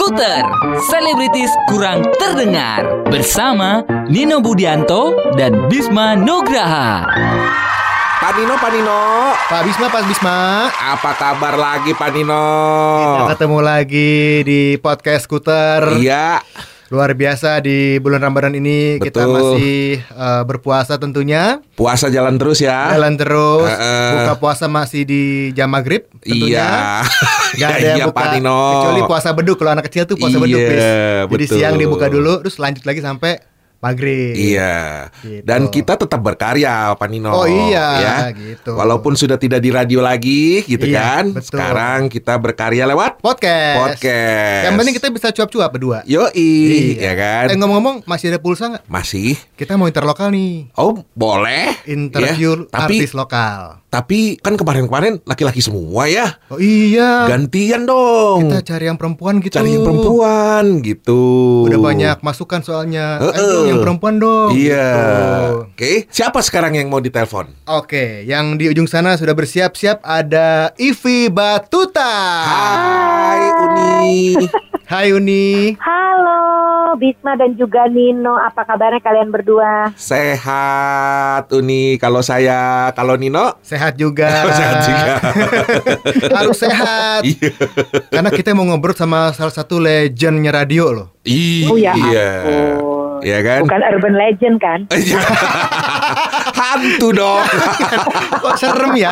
Skuter Selebritis kurang terdengar Bersama Nino Budianto dan Bisma Nugraha Pak Nino, Pak Nino, Pak Bisma, Pak Bisma. apa kabar lagi Pak Nino? Kita ketemu lagi di podcast Skuter. Iya, Luar biasa di bulan Ramadan ini kita Betul. masih eh, berpuasa tentunya. puasa jalan terus ya. Jalan terus. Heeh. Buka puasa masih di jam maghrib tentunya. Iya. Gak ada yang Iya, buka kecuali puasa beduk kalau anak kecil tuh puasa Iya, beduk Bis. Jadi betul. siang dibuka dulu terus lanjut lagi sampai maghrib. Iya. Gitu. Dan kita tetap berkarya, Pak Nino. Oh iya, ya. gitu. Walaupun sudah tidak di radio lagi, gitu Iya, kan. betul. Sekarang kita berkarya lewat Podcast. podcast. Yang penting kita bisa cuap-cuap berdua. Yoi, Iya. ya kan. Eh ngomong-ngomong masih ada pulsa nggak? Masih. Kita mau interlokal nih. Oh, boleh. Interview Ya, Tapi artis lokal. tapi kan kemarin-kemarin laki-laki semua ya. Oh iya. Gantian dong. Kita cari yang perempuan gitu. Cari yang perempuan gitu. Udah banyak masukan soalnya. Heeh. Ayo yang perempuan dong. Iya. gitu. Oke, siapa sekarang yang mau ditelepon? Oke, yang di ujung sana sudah bersiap-siap ada Ivi Batuta. Hai Uni. Hai Uni. Halo Bisma dan juga Nino, apa kabarnya kalian berdua? Sehat Uni. Kalau saya, kalau Nino Sehat juga. sehat juga. Harus sehat. Iya. Karena kita mau ngobrol sama salah satu legendnya radio loh. Iya. Oh ya ampun. Iya kan? Bukan urban legend kan? Iya. Hantu dong. Kok serem ya?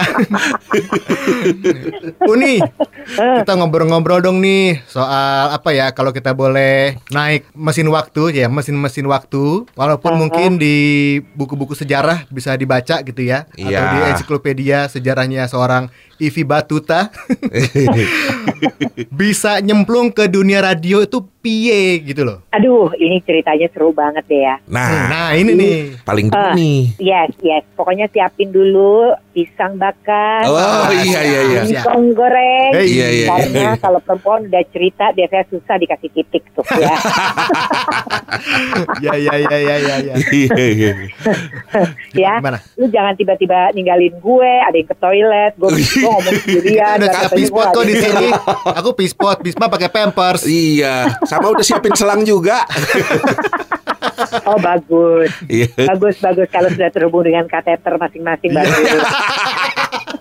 Uni, kita ngobrol-ngobrol dong nih soal apa ya kalau kita boleh naik mesin waktu ya mesin-mesin waktu walaupun mungkin di buku-buku sejarah bisa dibaca gitu ya atau Iya. di ensiklopedia sejarahnya seorang Ivi Batuta bisa nyemplung ke dunia radio itu piye gitu loh. Aduh, ini ceritanya seru banget deh ya. Nah, Nah, ini nih. paling dulu Ah. nih. Yes, yes. Pokoknya siapin dulu pisang bakar. Oh iya iya iya. Siap. Singkong goreng. Hey. Iya, iya, Karena iya. kalau perempuan udah cerita biasanya susah dikasih titik tuh ya. Ya ya ya ya ya ya. Iya iya. ya. Gimana? Lu jangan tiba-tiba ninggalin gue, ada yang ke toilet, gue, gue ngomong sendirian. Udah pispot kok di sini. Aku pispot, Bisma pakai pampers. Iya, sama udah siapin selang juga. Oh bagus. Iya. Bagus bagus kalau sudah terhubung dengan kateter masing-masing bagus.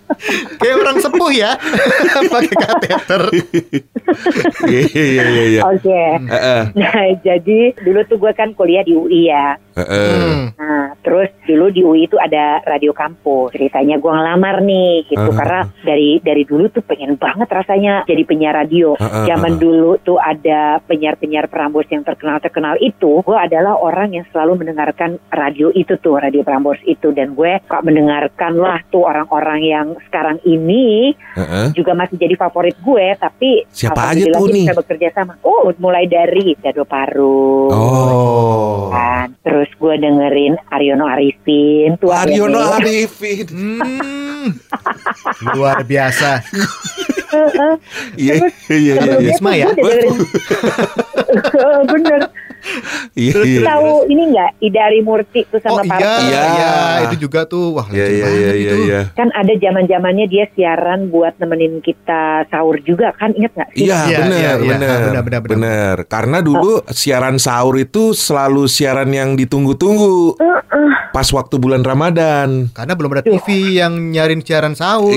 Sepuh ya. pakai kateter. Iya iya iya iya. Oke. Heeh. Nah jadi dulu tuh gue kan kuliah di UI ya. Heeh. Hmm. Nah terus dulu di UI itu ada radio kampus. Ceritanya gue ngelamar nih gitu Ah. karena dari dari dulu tuh pengen banget rasanya jadi penyiar radio. Ah, ah, Zaman dulu tuh ada penyiar-penyiar Prambors yang terkenal terkenal itu. Gue adalah orang yang selalu mendengarkan radio itu tuh radio Prambors itu dan gue kok mendengarkan lah tuh orang-orang yang sekarang ini Heeh. juga masih jadi favorit gue tapi Siapa aja alhamdulillah tuh, nih? bisa bekerja sama oh mulai dari Dado Paru Oh. kan terus gue dengerin Aryono Arifin tuh Aryono. Arifin. Hmm. Luar biasa. Iya iya Ada iya. Bisma ya? Gue dengerin- bener Iya iya. tahu ini nggak Idari Murti tuh Oh sama iya, Parto Iya. iya, itu juga tuh wah Iya iya banget iya itu. iya iya. kan ada zaman zamannya dia siaran buat nemenin kita sahur juga kan inget nggak sih Iya Iya, benar iya, iya. benar Benar, benar, benar. Karena dulu siaran sahur itu selalu siaran yang ditunggu-tunggu pas waktu bulan Ramadan. Karena belum ada TV yang nyarin siaran sahur.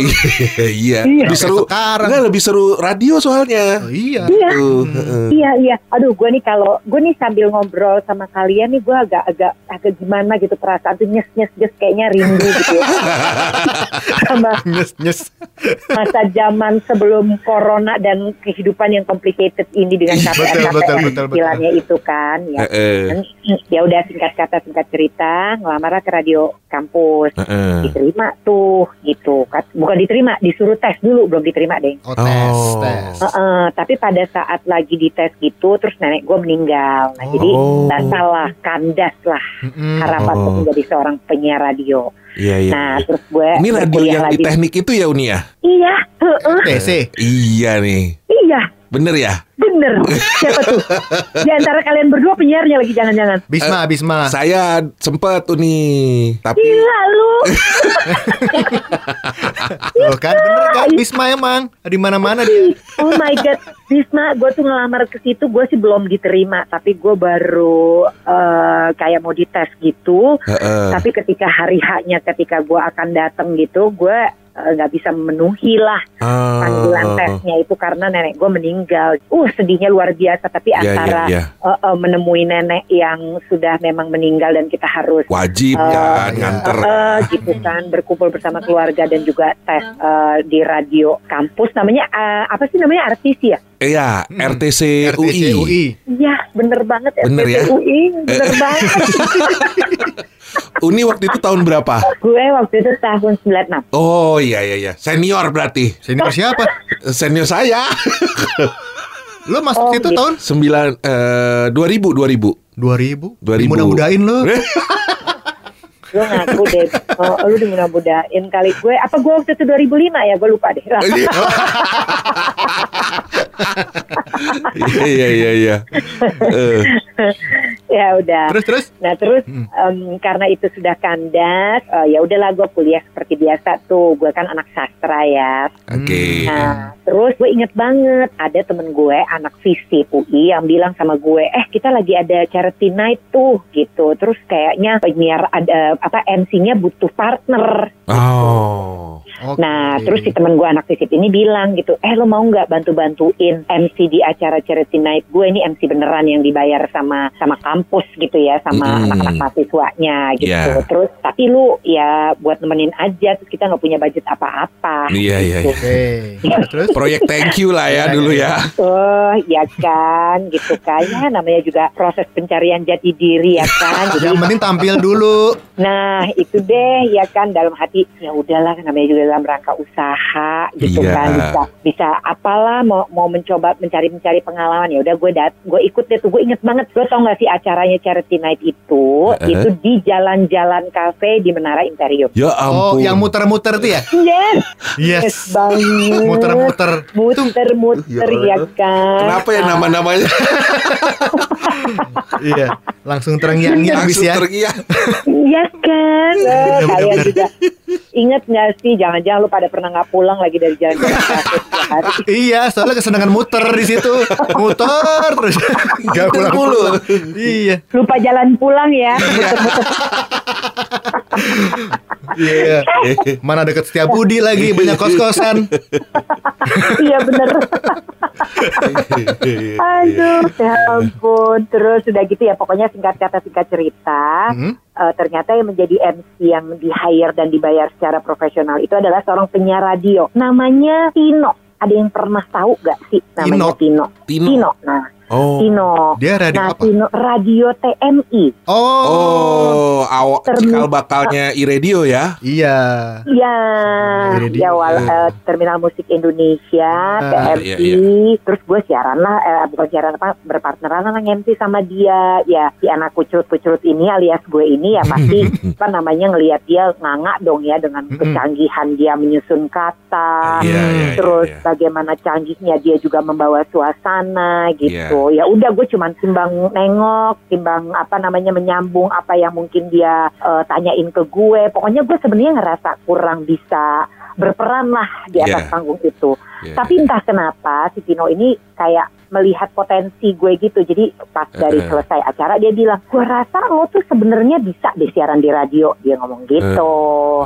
iya. Iya. Lebih seru. Sekarang. Enggak lebih seru radio soalnya. Oh, iya. Iya. Tuh, heeh. Iya iya, aduh gue nih kalau gue nih sambil ngobrol sama kalian nih gue agak agak agak gimana gitu perasaan tuh nyes nyes nyes kayaknya rindu gitu ya. sama Nyes nyes. masa zaman sebelum corona dan kehidupan yang complicated ini dengan KPR Betul, betul, betul, betul. istilahnya itu kan ya. Heeh. Dan, ya udah singkat kata singkat cerita ngelamar ke radio kampus Heeh. diterima tuh gitu bukan diterima disuruh tes dulu belum diterima deh Oh, tes, Oh. tes. Heeh, tapi pada saat lagi dites gitu terus nenek gue meninggal nah jadi Oh. batal lah kandas lah Mm-mm. harapan Oh. untuk menjadi seorang penyiar radio Iya iya. nah terus gue Ini radio yang di lagi. teknik itu ya Uni ya? iya heeh, TC. Iya nih. iya Bener ya? Bener. Siapa tuh? Di antara kalian berdua penyiarnya lagi jangan-jangan. Bisma, Bisma. Saya sempet tuh nih, tapi Gila lu. Tuh kan bener kan Bisma emang di mana-mana dia. Oh my god, Bisma, gue tuh ngelamar ke situ, gue sih belum diterima, tapi gue baru eh, kayak mau dites gitu. Heeh. Tapi ketika hari haknya, ketika gue akan datang gitu, gue nggak bisa memenuhi lah Ah. panggilan tesnya itu karena nenek gue meninggal. Uh sedihnya luar biasa. Tapi Iya, iya, antara iya. eh, eh, menemui nenek yang sudah memang meninggal dan kita harus wajib kan nganter. Eh, gitu kan berkumpul bersama keluarga dan juga tes eh, di radio kampus namanya eh, apa sih namanya artis ya Iya, RTC, RTC UI. UI. Iya bener banget Bener ya? RTTUI bener banget Uni waktu itu tahun berapa? gue waktu itu tahun 96 Oh iya iya iya, senior berarti. Senior siapa? Senior saya. Lu masuk Oh, situ gitu. tahun Sembilan eh 2000 2000. 2000. 2000. Mudah-mudahin lu. lu ngaku deh oh, lu dimudah-mudahin kali gue apa gue waktu itu 2005 ya gue lupa deh Iya iya iya iya. Eh, ya udah Terus terus. Nah terus em, karena itu sudah kandas, eh, ya udahlah gue kuliah seperti biasa tuh. Gue kan anak sastra ya. Oke. Nah terus gue inget banget ada temen gue anak fisip UI yang bilang sama gue, eh kita lagi ada charity night tuh gitu. Terus kayaknya penyiar ada apa MC-nya butuh partner. Oh. Oke. Nah, terus si temen gue anak fisip ini bilang gitu, eh lo mau nggak MC di acara charity night gue ini MC beneran yang dibayar sama sama kampus gitu ya, sama anak-anak mahasiswanya gitu. Yeah. Terus tapi lu ya buat nemenin aja, terus kita nggak punya budget apa-apa. Iya iya gitu. iya. Oke. Terus Proyek thank you lah ya Iya, dulu iya. ya. Oh ya kan, gitu kan ya namanya juga proses pencarian jati diri ya kan. Jadi yang penting tampil dulu. Nah itu deh ya kan dalam hati ya udahlah namanya juga dalam rangka usaha gitu Iya. kan bisa bisa apalah mau mau mencoba mencari mencari pengalaman ya udah gue dat gue ikut deh tuh gue inget banget gue tau gak sih acaranya charity night itu Heeh. itu di jalan-jalan kafe di Menara Imperium. Ya Oh, ampun. yang muter-muter tuh ya? Yes, Yes. yes banget. Muter-muter. muter-muter Ya ya kan. Kenapa ya nama-namanya Iya. Langsung terengyang-nyang bis langsung ya. Iya kan, kalian Bener-bener. juga inget gak sih? Jangan-jangan lu pada pernah nggak pulang lagi dari jalan-jalan hari. Iya, soalnya kesenangan muter di situ. Muter terus. Gak pulang mulu. Iya. Lupa jalan pulang ya. Iya. Mana deket setiap Budi lagi banyak kos-kosan. iya bener. Aduh, ya ampun. Terus udah gitu ya, pokoknya singkat kata singkat cerita. Hmm? eh, ternyata yang menjadi MC yang di hire dan dibayar secara profesional itu adalah seorang penyiar radio. Namanya Tino. Ada yang pernah tahu gak sih namanya Tino? Tino. Nah, Oh. Tino. Dia radio nah, apa? Tino radio TMI. Oh. Oh, Termi- cikal bakalnya iRadio ya. Iya. Ya, Radio. ya wal, eh, Terminal Musik Indonesia, Ah, TMI. iya, Terus gue siaran lah, eh, bukan siaran apa, berpartneran lah MC sama dia. Ya, si anak kucurut-kucurut ini alias gue ini ya pasti apa namanya ngelihat dia nganga dong ya dengan kecanggihan dia menyusun kata. Iya, iya, iya, Terus iya. bagaimana canggihnya dia juga membawa suasana gitu. Iya. Ya udah gue cuman timbang nengok, timbang apa namanya menyambung apa yang mungkin dia eh, tanyain ke gue. Pokoknya gue sebenarnya ngerasa kurang bisa berperan lah di atas Iya. panggung itu. Iya, Tapi entah kenapa si Tino ini kayak melihat potensi gue gitu. Jadi pas dari Eh. selesai acara dia bilang, gue rasa lo tuh sebenarnya bisa deh siaran di radio. Dia ngomong gitu.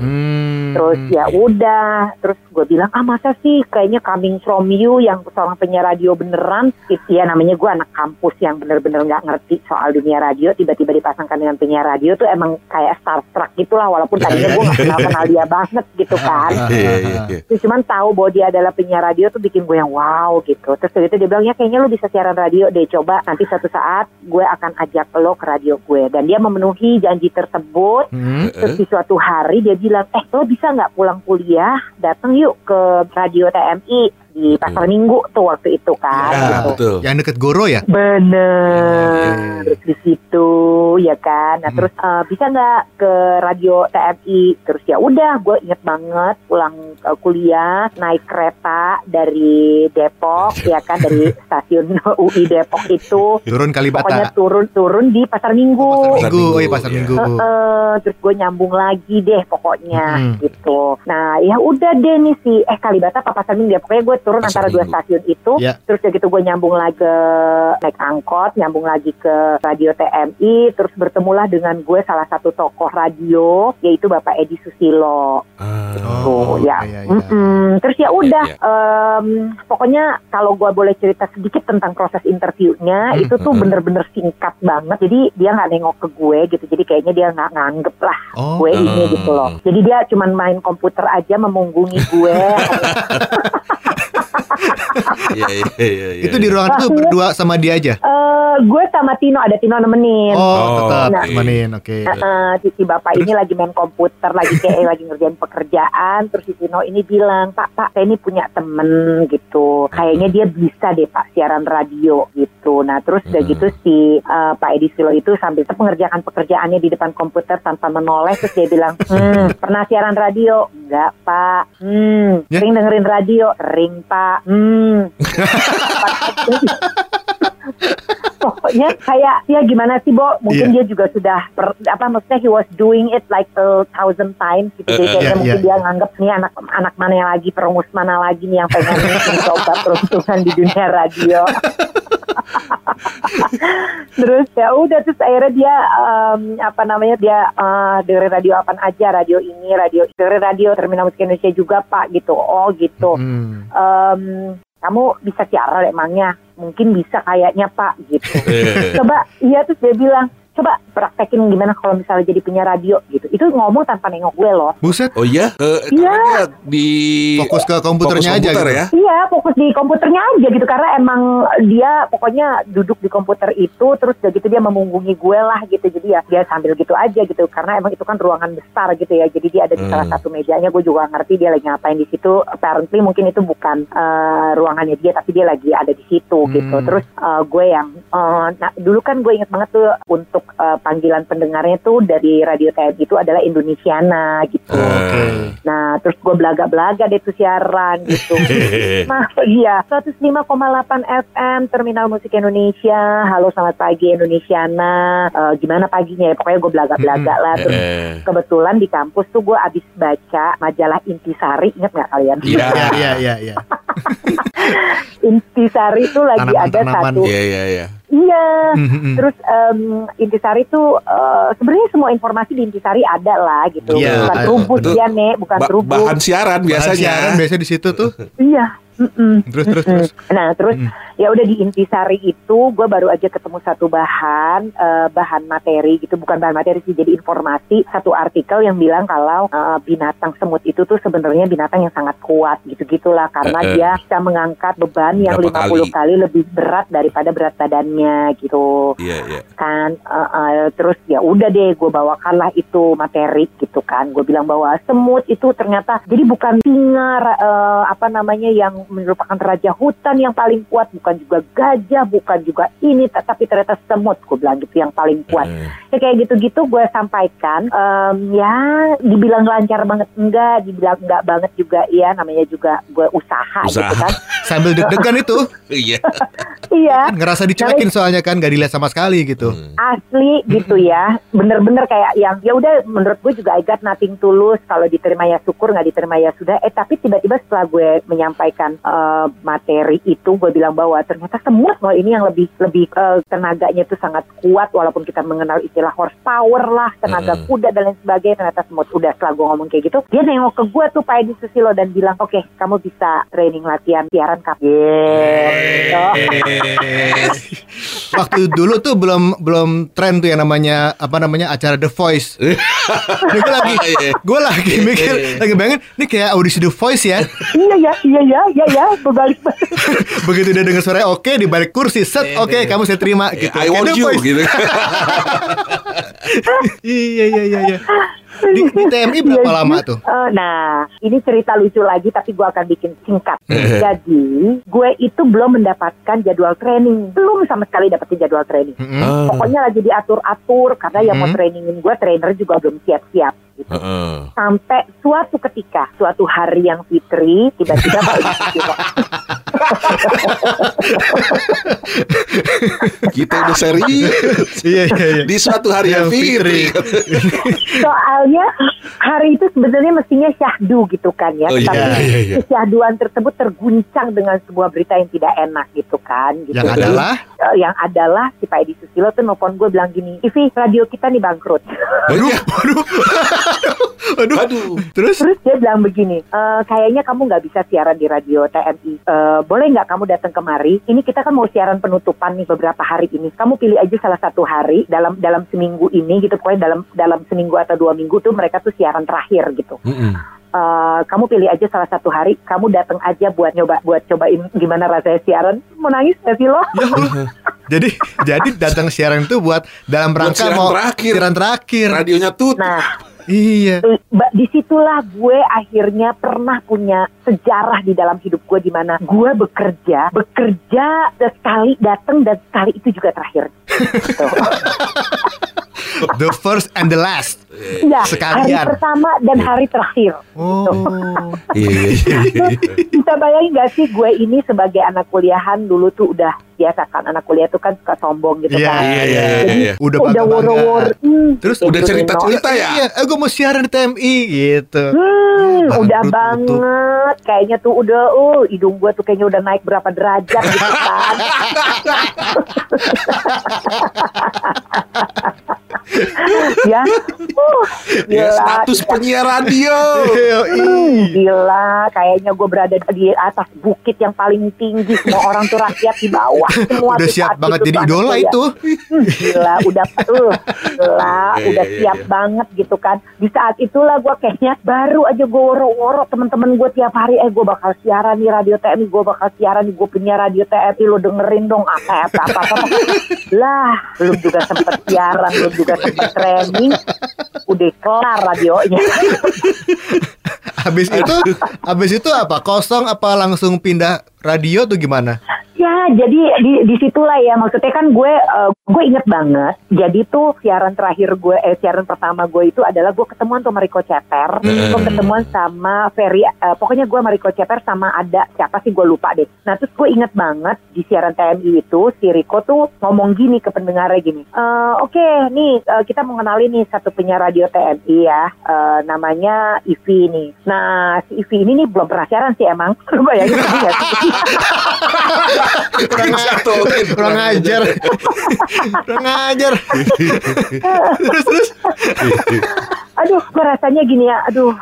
Hmm. Terus ya udah, terus gue bilang ah masa sih kayaknya coming from you yang seorang penyiar radio beneran, itu ya namanya gue anak kampus yang bener-bener nggak ngerti soal dunia radio, tiba-tiba dipasangkan dengan penyiar radio tuh emang kayak starstruck gitulah, walaupun tadinya gue nggak kenal kenal dia banget gitu kan. Iya, iya, iya. Terus cuman tahu bahwa dia adalah penyiar radio tuh bikin gue yang wow gitu. Terus itu dia bilang ya kayaknya lu bisa siaran radio deh coba nanti suatu saat gue akan ajak lo ke radio gue dan dia memenuhi janji tersebut. Hmm. Terus di suatu hari dia bilang, eh lo bisa nggak pulang kuliah, datang yuk ke radio TMI di pasar Minggu tuh waktu itu kan. Ya, gitu. betul. Yang deket Goro ya? Bener Oke. di situ ya kan. Nah Hmm. terus eh, bisa nggak ke radio TMI? Terus ya udah, gue inget banget pulang eh, kuliah naik kereta dari Depok ya kan dari stasiun UI Depok itu. Turun Pokoknya Kalibata. turun turun di pasar Minggu. Pasar Pasar Minggu. Oh iya Pasar iya. Minggu. Heeh, terus gue nyambung lagi deh pokoknya Mm-mm. gitu. Nah ya udah deh nih si eh Kalibata apa Pasar Minggu ya pokoknya gue turun Pasar antara dua Minggu. stasiun itu. Ya. Terus udah gitu gue nyambung lagi ke naik angkot, nyambung lagi ke radio TMI. Terus bertemulah dengan gue salah satu tokoh radio yaitu Bapak Edi Susilo. Ah. Oh, Tuh, ya. iya, iya. Mm-mm. Terus ya udah, Iya, em, pokoknya kalau gue boleh cerita sedikit tentang proses interviewnya, Hmm, itu tuh mm-mm. bener-bener singkat banget. Jadi dia nggak nengok ke gue gitu. Jadi kayaknya dia nggak nganggep lah Oh. gue ini Hmm. gitu loh. Jadi dia cuman main komputer aja memunggungi gue. Iya, iya, iya, iya. Itu di ruangan itu berdua sama dia aja. Eh, gue sama Tino ada Tino nemenin. Oh, Oh, tetap nah. temenin. Oke. Heeh, si, si bapak ini lagi main komputer, lagi kayak lagi ngerjain pekerjaan, terus si Tino ini bilang, Pak, Pak, saya ini punya temen gitu, kayaknya dia bisa deh Pak siaran radio gitu. Nah terus udah Hmm. gitu si eh, Pak Edi Silo itu sambil mengerjakan pekerjaannya di depan komputer tanpa menoleh, terus dia bilang, hmm, pernah siaran radio? Enggak Pak. Hmm, Ya? sering dengerin radio? Sering Pak. Hmm. pokoknya kayak ya gimana sih Bo mungkin Iya. dia juga sudah per, apa maksudnya he was doing it like a thousand times gitu jadi Eh, eh, kayaknya iya, mungkin iya. dia nganggep nih anak anak mana lagi perengus mana lagi nih yang pengen mencoba peruntungan di dunia radio terus ya udah terus akhirnya dia em, apa namanya dia eh, dengerin radio apa aja radio ini radio dengerin radio terminal musik Indonesia juga pak gitu. Oh gitu. Hmm. Em, kamu bisa siaran emangnya? Mungkin bisa kayaknya pak gitu. Coba iya terus dia bilang coba praktekin gimana kalau misalnya jadi penyiar radio gitu itu ngomong tanpa nengok gue loh Buset. Oh iya? Eh, Iya. dia di Fokus ke komputernya fokus aja komputer gitu. ya. Iya, fokus di komputernya aja gitu karena emang dia pokoknya duduk di komputer itu terus udah gitu dia memunggungi gue lah gitu. Jadi ya dia sambil gitu aja gitu karena emang itu kan ruangan besar gitu ya. Jadi dia ada di Hmm. salah satu mejanya gue juga ngerti dia lagi ngapain di situ. Apparently mungkin itu bukan eh, ruangannya dia tapi dia lagi ada di situ gitu. Hmm. Terus eh, gue yang eh, nah dulu kan gue inget banget tuh untuk eh, panggilan pendengarnya tuh dari radio TMI itu adalah Indonesiana gitu. Eh. Nah, terus gue belaga-belaga deh tuh siaran gitu. nah, iya, 105,8 FM Terminal Musik Indonesia. Halo, selamat pagi Indonesiana. Eh, gimana paginya ya? Pokoknya gue belaga-belaga lah. Terus Eh. kebetulan di kampus tuh gue abis baca majalah Intisari. Ingat nggak kalian? Iya. Iya, iya, iya. Intisari tuh lagi ada Tanaman-tanaman. satu. Iya, iya, iya. Iya. Mhm. Terus em, Intisari tuh eh, sebenarnya semua informasi di Intisari ada lah gitu. Iya, bukan Betul. ya, Nek, bukan Ba- trubus. bahan siaran Bahan biasanya. siaran biasanya di situ tuh. Iya. Mm-mm. Terus terus terus. Nah terus Mm. ya udah di intisari itu gue baru aja ketemu satu bahan eh, bahan materi gitu bukan bahan materi sih jadi informasi satu artikel yang bilang kalau eh, binatang semut itu tuh sebenarnya binatang yang sangat kuat gitu gitulah karena Eh, eh. dia bisa mengangkat beban yang Berapa 50 kali. lebih berat daripada berat badannya gitu Iya, iya. kan eh, eh, terus ya udah deh gue bawakanlah itu materi gitu kan gue bilang bahwa semut itu ternyata jadi bukan singa eh, apa namanya yang merupakan raja hutan yang paling kuat bukan juga gajah bukan juga ini tapi ternyata semut gue bilang gitu yang paling kuat Eh. ya kayak gitu-gitu gue sampaikan em, ya dibilang lancar banget enggak dibilang enggak banget juga iya namanya juga gue usaha, gitu Usaha. kan Sambil deg-degan itu. Iya. iya Kan ngerasa dicuekin soalnya kan gak dilihat sama sekali gitu. Hmm. asli gitu ya bener-bener kayak yang ya udah menurut gue juga I got nothing tulus kalau diterima ya syukur nggak diterima ya sudah eh tapi tiba-tiba setelah gue menyampaikan eh, materi itu gue bilang bahwa ternyata semut loh ini yang lebih lebih eh, tenaganya itu sangat kuat walaupun kita mengenal istilah horsepower lah tenaga Mm-mm. kuda dan lain sebagainya ternyata semut udah setelah gue ngomong kayak gitu dia nengok ke gue tuh Pak Edi Susilo dan bilang oke kamu bisa training latihan siaran kap gitu. Waktu dulu tuh belum belum tren tuh yang namanya apa namanya acara The Voice. Ini gue lagi Iya. gue lagi mikir lagi bayangin ini kayak audisi The Voice ya. iya ya iya ya iya ya berbalik Begitu dia dengar suara oke di balik kursi set oke kamu saya terima gitu. I want you gitu. iya iya iya iya. Di, di TMI berapa lama tuh? Eh, nah, ini cerita lucu lagi tapi gue akan bikin singkat. Jadi, gue itu belum mendapatkan jadwal training. Belum sama sekali dapetin jadwal training. Ah. Pokoknya lagi diatur-atur karena yang mau Hmm. trainingin gue, trainer juga belum siap-siap. Gitu. Heeh. Sampai suatu ketika, suatu hari yang fitri, tiba-tiba Kita udah serius Iya iya iya. di suatu hari yang fitri. Soalnya hari itu sebenarnya mestinya syahdu gitu kan ya. Oh, iya, Tetapi iya, iya. kesyahduan tersebut terguncang dengan sebuah berita yang tidak enak gitu kan. Gitu. Yang adalah Eh, yang adalah si Pak Edi Susilo tuh nelfon gue bilang gini, Ivi radio kita nih bangkrut. Aduh, Waduh. Waduh. aduh. Terus Terus dia bilang begini, e, kayaknya kamu nggak bisa siaran di radio TMI. E, boleh nggak kamu datang kemari? Ini kita kan mau siaran penutupan nih beberapa hari ini. Kamu pilih aja salah satu hari dalam dalam seminggu ini gitu. Pokoknya dalam dalam seminggu atau dua minggu tuh mereka tuh siaran terakhir gitu. Mm-mm. Eh, kamu pilih aja salah satu hari, kamu datang aja buat nyoba, buat cobain gimana rasanya siaran. Mau nangis gak sih lo? Ya jadi jadi datang siaran itu buat dalam Buat rangka siaran mau terakhir. siaran terakhir. Radionya tuh Nah, Iya. ba- di situlah gue akhirnya pernah punya sejarah di dalam hidup gue di mana gue bekerja, bekerja sekali datang dan sekali itu juga terakhir. Gitu. The first and the last. Ya, hari Sekalian. pertama dan hari terakhir. Oh. Iya, iya, iya, iya. Bisa bayangin gak sih gue ini sebagai anak kuliahan dulu tuh udah biasa kan anak kuliah tuh kan suka sombong gitu Iya kan. iya iya. Jadi, iya. Udah udah bangga woro-woro. Hmm, Terus kayak udah gitu, cerita-cerita ya? Iya, eh, gue mau siaran di TMI gitu. Hmm, Ya, udah banget. Kayaknya tuh udah, uh, hidung gue tuh kayaknya udah naik berapa derajat gitu kan. ya, uh, Ya, gila, status gila. penyiar radio. Hmm, gila, kayaknya gue berada di atas bukit yang paling tinggi. Semua orang tuh rakyat di bawah. Semua Udah siap banget itu jadi idola itu. Hmm, gila, udah uh, gila, Iya, udah iya, siap iya. banget gitu kan. Di saat itulah gue kayaknya baru aja gue woro-woro temen-temen gue tiap hari, eh gue bakal siaran di radio TMI, gue bakal siaran gue punya radio TMI, lo dengerin dong apa apa apa apa. lah, belum juga sempet siaran, belum juga training, udah kelar radionya. Habis itu habis itu apa? Kosong apa langsung pindah radio tuh gimana? Ya, jadi di di situlah ya maksudnya kan gue eh, gue inget banget. Jadi tuh siaran terakhir gue, eh siaran pertama gue itu adalah gue ketemuan sama Riko Ceper, gue ketemuan sama Ferry, eh, pokoknya gue sama Riko Ceper sama ada siapa sih gue lupa deh. Nah terus gue inget banget di siaran TMI itu si Riko tuh ngomong gini ke pendengarnya gini, "Eh, oke nih eh, kita mau kenalin nih satu penyiar radio TMI ya, eh, namanya Ivi nih. Nah si Ivi ini nih belum pernah siaran sih emang, lu bayangin sedih nggak sih? Kurang, Disatuin. kurang ajar. kurang ajar. terus terus. aduh gue rasanya gini ya aduh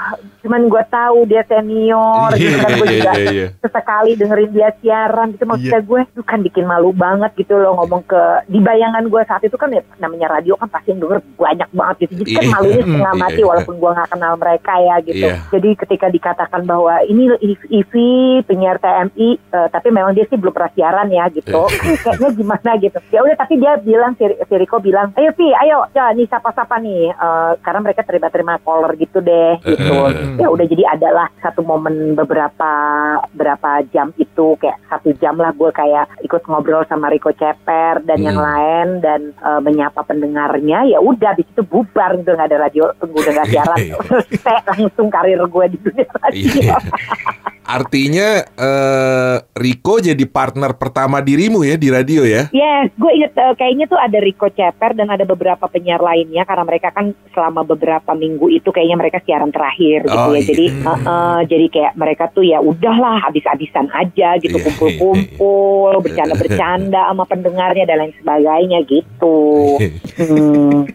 cuman gue tahu dia senior gitu kan gue Iya, juga iya, iya. sesekali dengerin dia siaran gitu maksudnya Iya. gue itu kan bikin malu banget gitu loh ngomong ke di bayangan gue saat itu kan ya, namanya radio kan pasti yang denger banyak banget gitu jadi kan Iya. malunya setengah Iya, mati iya. walaupun gue nggak kenal mereka ya gitu Iya. jadi ketika dikatakan bahwa ini Ivi penyiar TMI eh, tapi memang dia sih belum pernah siaran ya gitu Iya. kayaknya gimana gitu ya udah tapi dia bilang si, si Riko bilang ayo Vi ayo ya nih siapa-siapa nih Eh, karena mereka terima-terima caller gitu deh gitu Eh, ya udah jadi adalah satu momen beberapa berapa jam itu kayak satu jam lah gue kayak ikut ngobrol sama Riko Ceper dan yang Hmm. lain dan eh, menyapa pendengarnya. Ya udah di situ bubar gitu nggak ada radio udah nggak siaran. Selesai langsung karir gue di dunia radio. Iya. Artinya eh, Riko jadi partner pertama dirimu ya di radio ya? Yes, gue inget eh, kayaknya tuh ada Rico Ceper dan ada beberapa penyiar lainnya karena mereka kan selama beberapa minggu itu kayaknya mereka siaran terakhir gitu Oh, ya. iya. Jadi eh, eh, jadi kayak mereka tuh ya udahlah habis-habisan aja gitu Iya, kumpul-kumpul bercanda-bercanda sama pendengarnya dan lain sebagainya gitu. Hmm.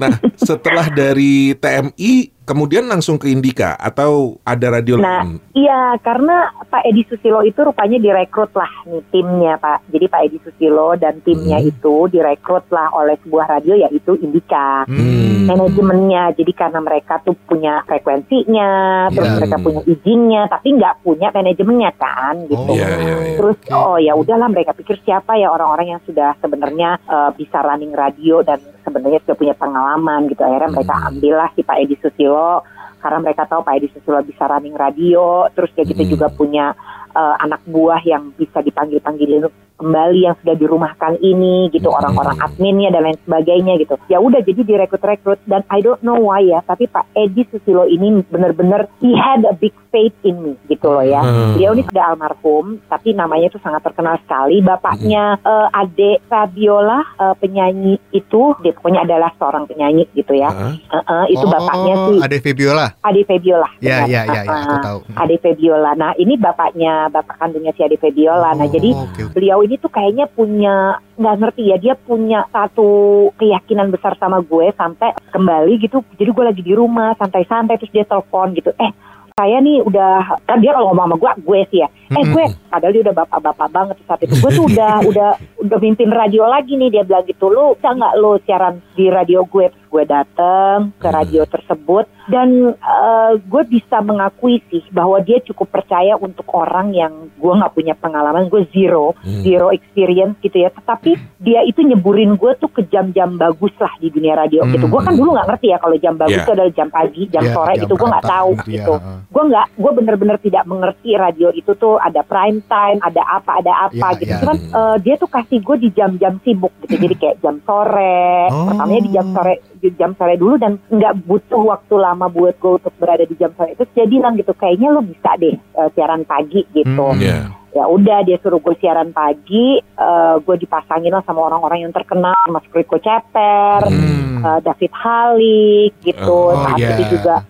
Nah, setelah dari TMI kemudian langsung ke Indika atau ada radio Nah, lain? iya karena Pak Edi Susilo itu rupanya direkrut lah nih timnya Pak. Jadi Pak Edi Susilo dan timnya Hmm. itu direkrut lah oleh sebuah radio yaitu Indika. Hmm. manajemennya. Jadi karena mereka tuh punya frekuensinya, terus Iya. mereka punya izinnya, tapi nggak punya manajemennya kan, gitu. Oh, Iya, iya, iya. Terus Oke. oh ya udahlah mereka pikir siapa ya orang-orang yang sudah sebenarnya eh, bisa running radio dan sebenarnya sudah punya pengalaman gitu. Akhirnya mereka Hmm. ambillah si Pak Edi Susilo karena mereka tahu Pak Edi Susilo bisa running radio, terus dia gitu Hmm. juga punya eh, anak buah yang bisa dipanggil-panggilin kembali yang sudah dirumahkan ini gitu Hmm. orang-orang adminnya dan lain sebagainya gitu ya udah jadi direkrut-rekrut dan I don't know why ya tapi Pak Edi Susilo ini bener-bener he had a big faith in me gitu loh ya Hmm. beliau ini sudah almarhum tapi namanya itu sangat terkenal sekali bapaknya eh, Ade Fabiola eh, penyanyi itu dia pokoknya adalah seorang penyanyi gitu ya? Eh, eh, itu Oh, bapaknya sih Ade Febiola. Ade Fabiola Ya, ya, ya, ya, aku tahu. Ade Fabiola nah ini bapaknya bapak kandungnya si Ade Fabiola nah Oh, jadi oke, oke. beliau ini tuh kayaknya punya nggak ngerti ya dia punya satu keyakinan besar sama gue sampai kembali gitu. Jadi gue lagi di rumah santai-santai terus dia telepon gitu. Eh saya nih udah kan dia kalau ngomong sama gue gue sih ya eh gue padahal dia udah bapak-bapak banget saat itu. Gue tuh udah udah udah mimpin radio lagi nih dia bilang gitu. Lu bisa nggak lo siaran di radio gue? Gue dateng ke radio tersebut. Dan eh, gue bisa mengakui sih bahwa dia cukup percaya untuk orang yang gue nggak punya pengalaman. Gue zero Hmm. zero experience gitu ya. Tetapi dia itu nyeburin gue tuh ke jam-jam bagus lah di dunia radio gitu. Gue kan dulu nggak ngerti ya kalau jam bagus Yeah. itu adalah jam pagi jam Ya, sore jam gitu. Gue nggak tahu time gitu. heeh. gue nggak gue bener-bener tidak mengerti radio itu tuh ada prime time ada apa ada apa Ya, gitu ya. cuman eh, dia tuh kasih gue di jam-jam sibuk gitu jadi kayak jam sore Oh. pertamanya di jam sore di jam sore dulu dan nggak butuh waktu lama buat gue untuk berada di jam sore itu dia bilang gitu kayaknya lo bisa deh eh, siaran pagi gitu Hmm. Iya. Ya udah dia suruh gue siaran pagi eh, gue dipasangin lah sama orang-orang yang terkenal Mas Riko Ceper Hmm. eh, David Halik gitu Oh, saat iya. itu juga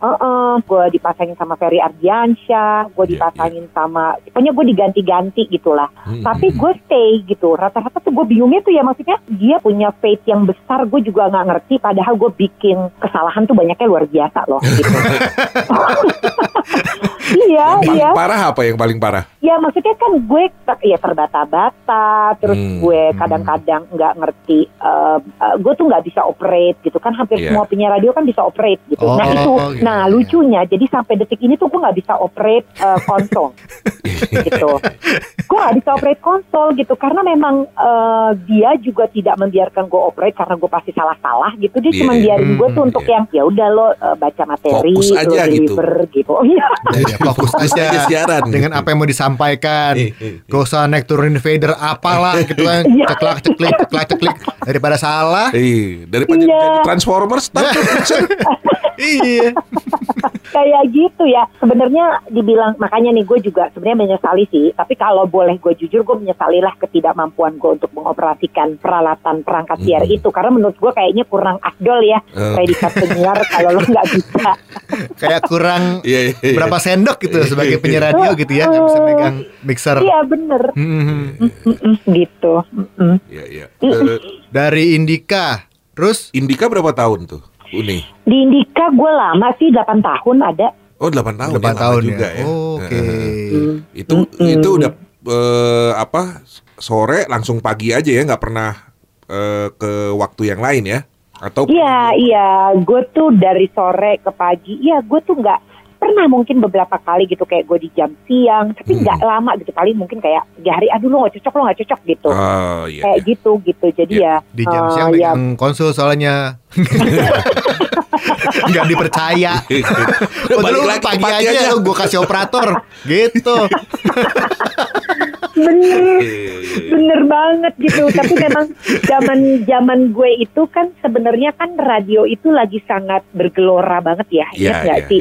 gue dipasangin sama Ferry Ardiansyah gue Iya, dipasangin sama pokoknya gue diganti-ganti gitulah Hmm. tapi gue stay gitu rata-rata tuh gue bingungnya tuh ya maksudnya dia punya faith yang besar gue juga nggak ngerti padahal gue bikin kesalahan tuh banyaknya luar biasa loh gitu iya Yang paling iya parah apa yang paling parah? Ya maksudnya kan gue ya terbata-bata, terus Hmm. gue kadang-kadang nggak ngerti, eh, eh, gue tuh nggak bisa operate gitu kan hampir Iya. semua penyiar radio kan bisa operate gitu. Oh, nah itu, iya, nah iya. lucunya jadi sampai detik ini tuh gue nggak bisa operate eh, konsol gitu. Gue nggak bisa operate konsol gitu karena memang eh, dia juga tidak membiarkan gue operate karena gue pasti salah-salah gitu. Dia Iya, cuma iya. biarin gue tuh Hmm, untuk iya. yang ya udah lo eh, baca materi, Fokus aja lo gitu. deliver gitu. Oh iya. Ya, fokus aja siaran. dengan apa yang mau disampaikan. Eh, eh, eh. Gak usah naik turunin fader apalah gitu kan. Iya. Ceklak ceklik ceklak ceklik daripada salah. Eh, daripada Iya. Transformers, iya. kayak gitu ya sebenarnya dibilang makanya nih gue juga sebenarnya menyesali sih tapi kalau boleh gue jujur gue menyesali lah ketidakmampuan gue untuk mengoperasikan peralatan perangkat siar Hmm. itu karena menurut gue kayaknya kurang afdol ya predikat penyiar kalau lo nggak bisa Kayak kurang Iya, iya, iya. berapa sendok gitu sebagai penyiar radio gitu ya nggak bisa megang mixer. iya bener Hmm. Mm-mm, gitu. Iya, iya. Eh, Dari Indika. Terus Indika berapa tahun tuh? Uni. di Indika gue lama sih 8 tahun ada Oh, 8 tahun. 8 ya, tahun juga ya. ya. Oke. Eh, Itu itu udah eh, apa? Sore langsung pagi aja ya, nggak pernah eh, ke waktu yang lain ya? Atau Iya, iya. Gue tuh dari sore ke pagi. Iya, gue tuh nggak pernah mungkin beberapa kali gitu kayak gue di jam siang, tapi Hmm. nggak lama gitu kali mungkin kayak tiga hari. Aduh lo nggak cocok, lo nggak cocok gitu. Oh, iya. kayak iya. gitu gitu. Jadi Iya. ya. Di jam eh, siang ya, megang konsul soalnya nggak dipercaya. Balik lagi ke pagi aja, aja. lu gue kasih operator gitu. bener, Iya, iya, iya. bener banget gitu. tapi memang zaman zaman gue itu kan sebenarnya kan radio itu lagi sangat bergelora banget ya. Iya, Ingat nggak iya, sih?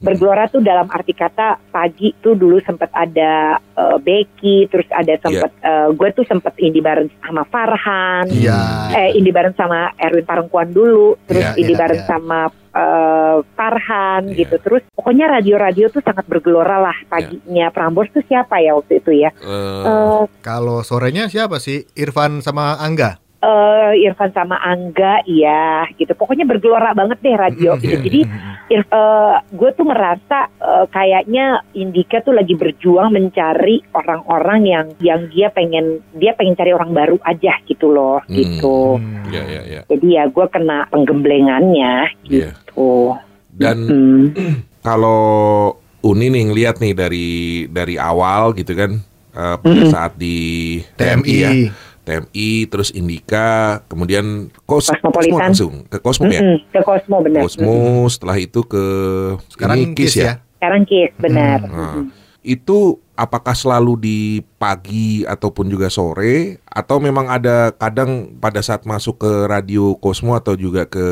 bergelora tuh dalam arti kata pagi tuh dulu sempat ada eh, Becky terus ada sempat eh, gue tuh sempat indie bareng sama Farhan Iya. eh indie bareng sama Erwin Parengkuan dulu terus Iya, indie iya, bareng iya. sama eh, Farhan Iya. gitu terus pokoknya radio-radio tuh sangat bergelora lah paginya Prambors tuh siapa ya waktu itu ya Eh, Eh, Kalau sorenya siapa sih? Irfan sama Angga. Eh, Irfan sama Angga iya gitu pokoknya bergelora banget deh radio Mm-mm. gitu jadi Ir- eh, gue tuh merasa eh, kayaknya Indika tuh lagi berjuang mencari orang-orang yang yang dia pengen dia pengen cari orang baru aja gitu loh Hmm. gitu. Hmm. Iya, iya, iya. Jadi ya gue kena penggemblengannya Iya. gitu. Dan Hmm. kalau Uni nih ngeliat nih dari dari awal gitu kan eh, pada saat di TMI ya. TMI. Terus Indika, kemudian Kos. Cosmo langsung ke Cosmo ya. Mm-mm, ke Cosmo benar. Cosmo, setelah itu ke Sekarang ini Kiss ya. Sekarang Kiss benar. Nah, itu apakah selalu di pagi ataupun juga sore atau memang ada kadang pada saat masuk ke radio Cosmo atau juga ke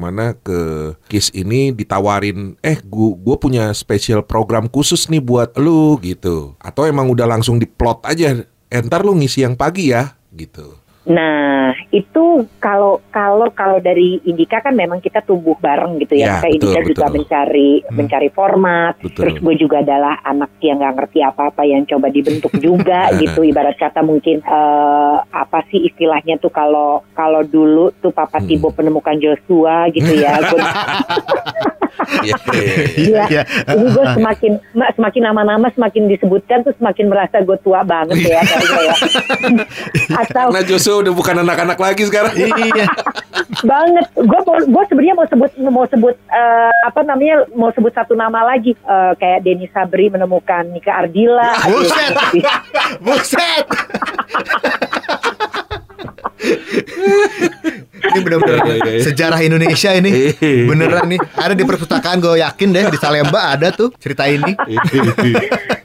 mana ke Kiss ini ditawarin eh gua, gua punya special program khusus nih buat lu gitu atau emang udah langsung diplot aja entar lu ngisi yang pagi ya gitu Nah, itu kalau kalau kalau dari Indika kan memang kita tumbuh bareng gitu Ya, ya. Kayak Indika betul, juga mencari Hmm. mencari format. Betul. Terus gue juga adalah anak yang nggak ngerti apa-apa yang coba dibentuk juga gitu. Ibarat kata mungkin eh, apa sih istilahnya tuh kalau kalau dulu tuh Papa Hmm. Tibo penemukan Joshua gitu ya. Gue Iya. Iya, Iya. ini gue semakin ma- semakin nama-nama semakin disebutkan tuh semakin merasa gue tua banget ya ya. Atau Joshua udah bukan anak-anak lagi sekarang Iya. banget. Gue gue sebenarnya mau sebut mau sebut eh, apa namanya mau sebut satu nama lagi Eh, kayak Denny Sabri menemukan Nika Ardila. Buset. Buset. ini benar-benar Iya, iya, iya. sejarah Indonesia ini. Beneran nih. Ada di perpustakaan gue yakin deh di Salemba ada tuh cerita ini.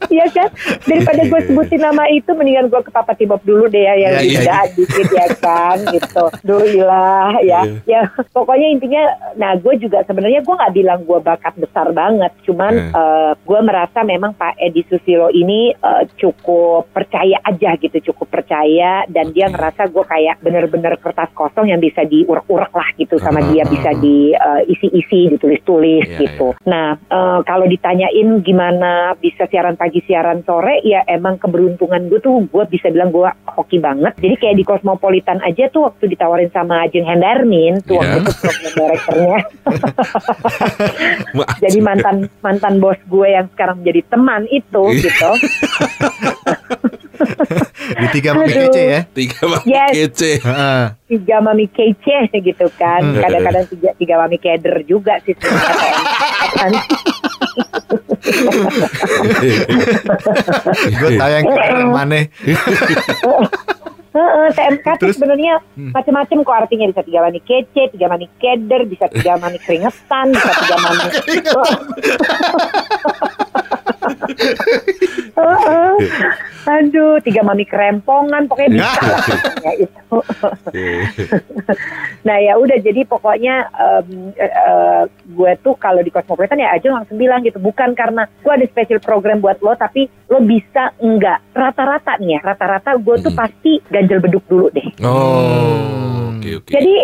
Iya kan? Daripada gue sebutin nama itu mendingan gue ke Papa Tibob dulu deh ya yang Iya, iya, tidak dikit ya kan gitu. Duhilah ya. Iya. Ya pokoknya intinya nah gue juga sebenarnya gue nggak bilang gue bakat besar banget. Cuman Iya. eh, gue merasa memang Pak Edi Susilo ini eh, cukup percaya aja gitu, cukup percaya dan dia Oke. ngerasa gue kayak bener-bener kertas kosong yang bisa diurek-urek lah gitu sama dia ah, bisa diisi-isi, ditulis-tulis Iya, gitu. Nah, eh, kalau ditanyain gimana bisa siaran pagi, siaran sore, ya emang keberuntungan gue tuh gue bisa bilang gue hoki banget. Jadi kayak di Cosmopolitan aja tuh waktu ditawarin sama Ajeng Hendarmin, tuh waktu Iya. itu program direkturnya. Jadi mantan mantan bos gue yang sekarang menjadi teman itu Iya. gitu. Di tiga Aduh. kece ya. tiga banget Yes. kece Heeh. Tiga mami kece gitu kan. Hmm. Kadang-kadang tiga, tiga mami keder juga sih sebenarnya. Gue tayang ke mana? Heeh, TMK tuh sebenarnya Hmm. macam-macam kok artinya bisa tiga mani kece, tiga mani keder, bisa tiga mani keringetan, bisa tiga mani. Aduh, tiga mami kerempongan, pokoknya bisa lah. Artinya itu. nah ya udah jadi pokoknya eh, eh, gue tuh kalau di Cosmopolitan ya aja langsung bilang gitu. Bukan karena gue ada special program buat lo tapi lo bisa enggak. Rata-rata nih ya rata-rata gue tuh Hmm. pasti ganjel beduk dulu deh. Oh oke oke. Jadi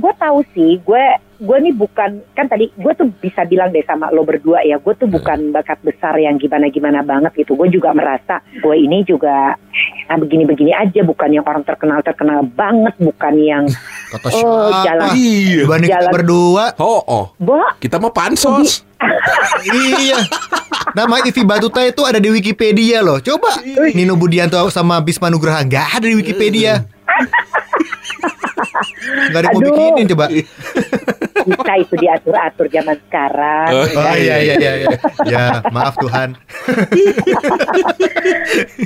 gue tahu sih gue gue nih bukan kan tadi gue tuh bisa bilang deh sama lo berdua ya gue tuh bukan bakat besar yang gimana gimana banget gitu gue juga merasa gue ini juga ah, begini-begini aja bukan yang orang terkenal terkenal banget bukan yang Kata Oh, siapa? jalan. iya kita Jalan. berdua. oh oh Bo, kita mah pansos iya. Nama Ivi Batuta itu ada di Wikipedia loh. Coba Nino Budianto sama Bisma Nugraha nggak ada di Wikipedia. Nggak ada yang mau bikinin coba. bisa itu diatur-atur zaman sekarang. Oh, Oh iya iya iya. iya. Ya maaf Tuhan.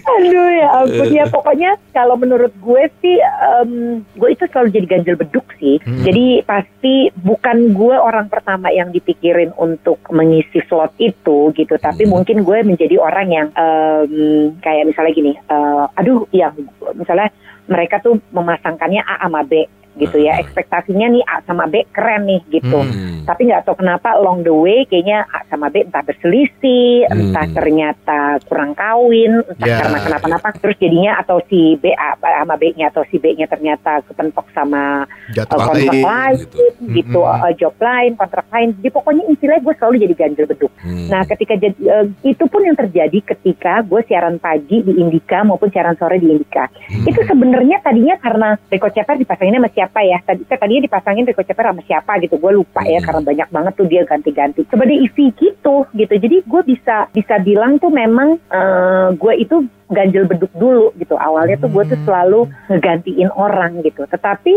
Aduh ya ampun ya pokoknya kalau menurut gue sih em, gue itu selalu jadi ganjel beduk sih. Hmm. Jadi pasti bukan gue orang pertama yang dipikirin untuk mengisi slot itu gitu, tapi Hmm. mungkin gue menjadi orang yang em, kayak misalnya gini, eh, aduh yang misalnya mereka tuh memasangkannya A sama B gitu ya, Hmm. ekspektasinya nih A sama B keren nih gitu. Hmm. Tapi nggak tahu kenapa along the way kayaknya A sama B entah berselisih, Hmm. entah ternyata kurang kawin, entah Ya. karena kenapa-napa. Terus jadinya atau si B A sama B-nya atau si B-nya ternyata kepentok sama Jatuh uh, kontrak lain. lain, gitu. gitu, Mm-mm. uh, job lain, kontrak lain. Jadi pokoknya istilahnya gue selalu jadi ganjel beduk. Hmm. Nah, ketika jadi uh, itu pun yang terjadi ketika gue siaran pagi di Indika maupun siaran sore di Indika. Hmm. Itu sebenarnya tadinya karena Rico Ceper dipasangin sama siapa ya? Tadi tadinya dipasangin Rico Ceper sama siapa gitu. Gue lupa ya Hmm. karena banyak banget tuh dia ganti-ganti. Coba dia isi gitu gitu. Jadi gue bisa bisa bilang tuh memang uh, gue itu ganjel beduk dulu gitu. Awalnya tuh gue tuh selalu ngegantiin orang gitu. Tetapi,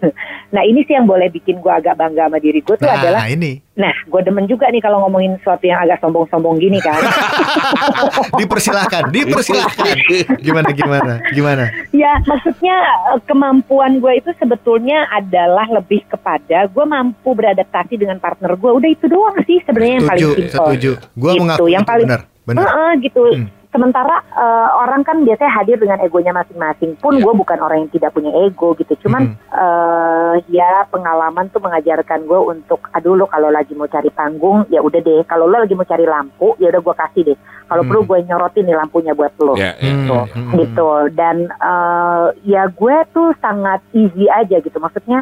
nah ini sih yang boleh bikin gue agak bangga sama diri gue tuh Nah, adalah, ini nah gue demen juga nih kalau ngomongin sesuatu yang agak sombong-sombong gini kan. dipersilahkan, dipersilahkan. Gimana gimana? Gimana? Ya, maksudnya eh, kemampuan gue itu sebetulnya adalah lebih kepada gue mampu beradaptasi dengan partner gue. Udah itu doang sih sebenarnya yang paling Setuju, simpel. setuju. Gua Gitu, mengaku yang paling benar, benar. Heeh, gitu. Hmm. Sementara eh, orang kan biasanya hadir dengan egonya masing-masing. Pun Iya. gue bukan orang yang tidak punya ego gitu. Cuman eh, ya pengalaman tuh mengajarkan gue untuk, aduh lo kalau lagi mau cari panggung ya udah deh. Kalau lo lagi mau cari lampu ya udah gue kasih deh. Kalau Hmm. perlu gue nyorotin nih lampunya buat lo. Hmm, gitu, hmm, gitu. Dan eh, ya gue tuh sangat easy aja gitu. Maksudnya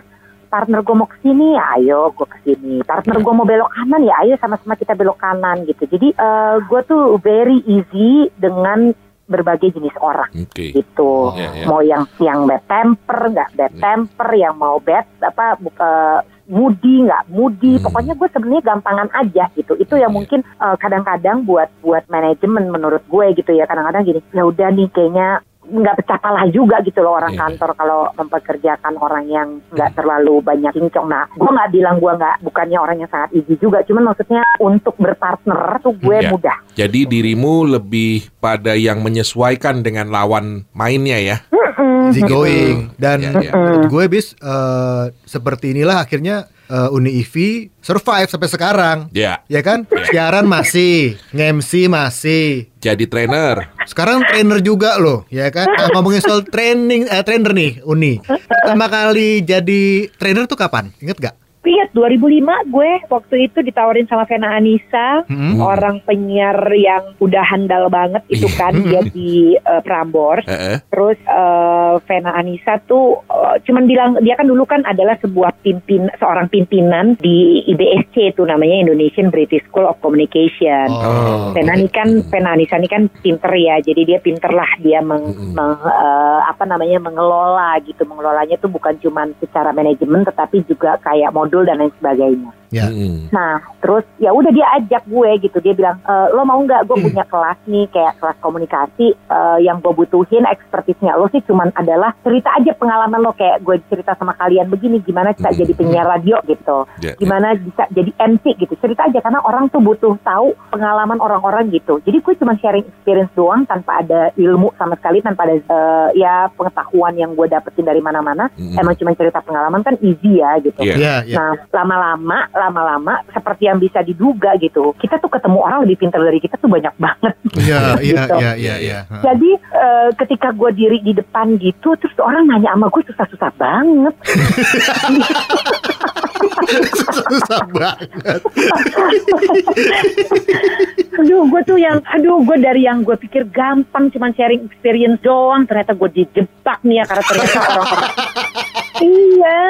partner gue mau ke sini, ya ayo gue ke sini. Partner gue mau belok kanan, ya ayo sama-sama kita belok kanan gitu. Jadi eh, gue tuh very easy dengan berbagai jenis orang Oke. gitu. Ya, ya. Mau yang yang bad temper, nggak bad Ya. temper, yang mau bad apa bu- eh, moody nggak moody. Hmm. Pokoknya gue sebenarnya gampangan aja gitu. Itu yang Ya. mungkin eh, kadang-kadang buat buat manajemen menurut gue gitu ya. Kadang-kadang gini, ya udah nih kayaknya nggak pecah pala juga gitu loh orang Iya. kantor kalau mempekerjakan orang yang nggak terlalu banyak kincong. Nah, gue nggak bilang gue nggak bukannya orang yang sangat easy juga, cuman maksudnya untuk berpartner tuh gue Iya. mudah. Jadi dirimu lebih pada yang menyesuaikan dengan lawan mainnya ya. Mm-mm. easy going dan Ya, ya. menurut gue bis eh, seperti inilah akhirnya eh, Uni IV survive sampai sekarang. Ya. ya kan? Siaran masih nge-MC masih. Jadi trainer. sekarang trainer juga loh ya kan? Nah, ngomongin soal training eh, trainer nih Uni. Pertama kali jadi trainer tuh kapan? Inget gak Ingat 2005 gue waktu itu ditawarin sama Vena Anissa, Hmm. orang penyiar yang udah handal banget itu kan dia di eh, Prambors. Eh, eh. Terus eh, Vena Anissa tuh eh, cuman bilang dia kan dulu kan adalah sebuah pimpin seorang pimpinan di IBSC itu namanya Indonesian British School of Communication. Oh. Vena ini kan Vena Anissa ini kan pinter ya, jadi dia pinter lah dia meng, Mm-mm. meng- eh, apa namanya mengelola gitu, mengelolanya tuh bukan cuman secara manajemen tetapi juga kayak modul dan lain sebagainya. Ya Mm-mm. Nah, terus ya udah dia ajak gue gitu. Dia bilang, e, lo mau nggak gue punya kelas nih kayak kelas komunikasi eh, yang gue butuhin ekspertisnya lo sih cuman adalah cerita aja pengalaman lo kayak gue cerita sama kalian begini gimana bisa Hmm. jadi penyiar radio gitu. Ya. Gimana bisa jadi MC gitu. Cerita aja karena orang tuh butuh tahu pengalaman orang-orang gitu. Jadi gue cuma sharing experience doang tanpa ada ilmu sama sekali tanpa ada eh, ya pengetahuan yang gue dapetin dari mana-mana. Mm-mm. Emang cuma cerita pengalaman kan easy ya gitu. Iya. ya ya Nah, lama-lama, lama-lama seperti yang bisa diduga gitu. Kita tuh ketemu orang lebih pintar dari kita tuh banyak banget. Iya, iya, Gitu. iya, iya, iya. Jadi eh, ketika gue diri di depan gitu, terus orang nanya sama gue susah-susah banget. Susah banget. Aduh, gue tuh yang, aduh, gue dari yang gue pikir gampang, cuman sharing experience doang, ternyata gue dijebak nih ya karena ternyata orang-orang. iya.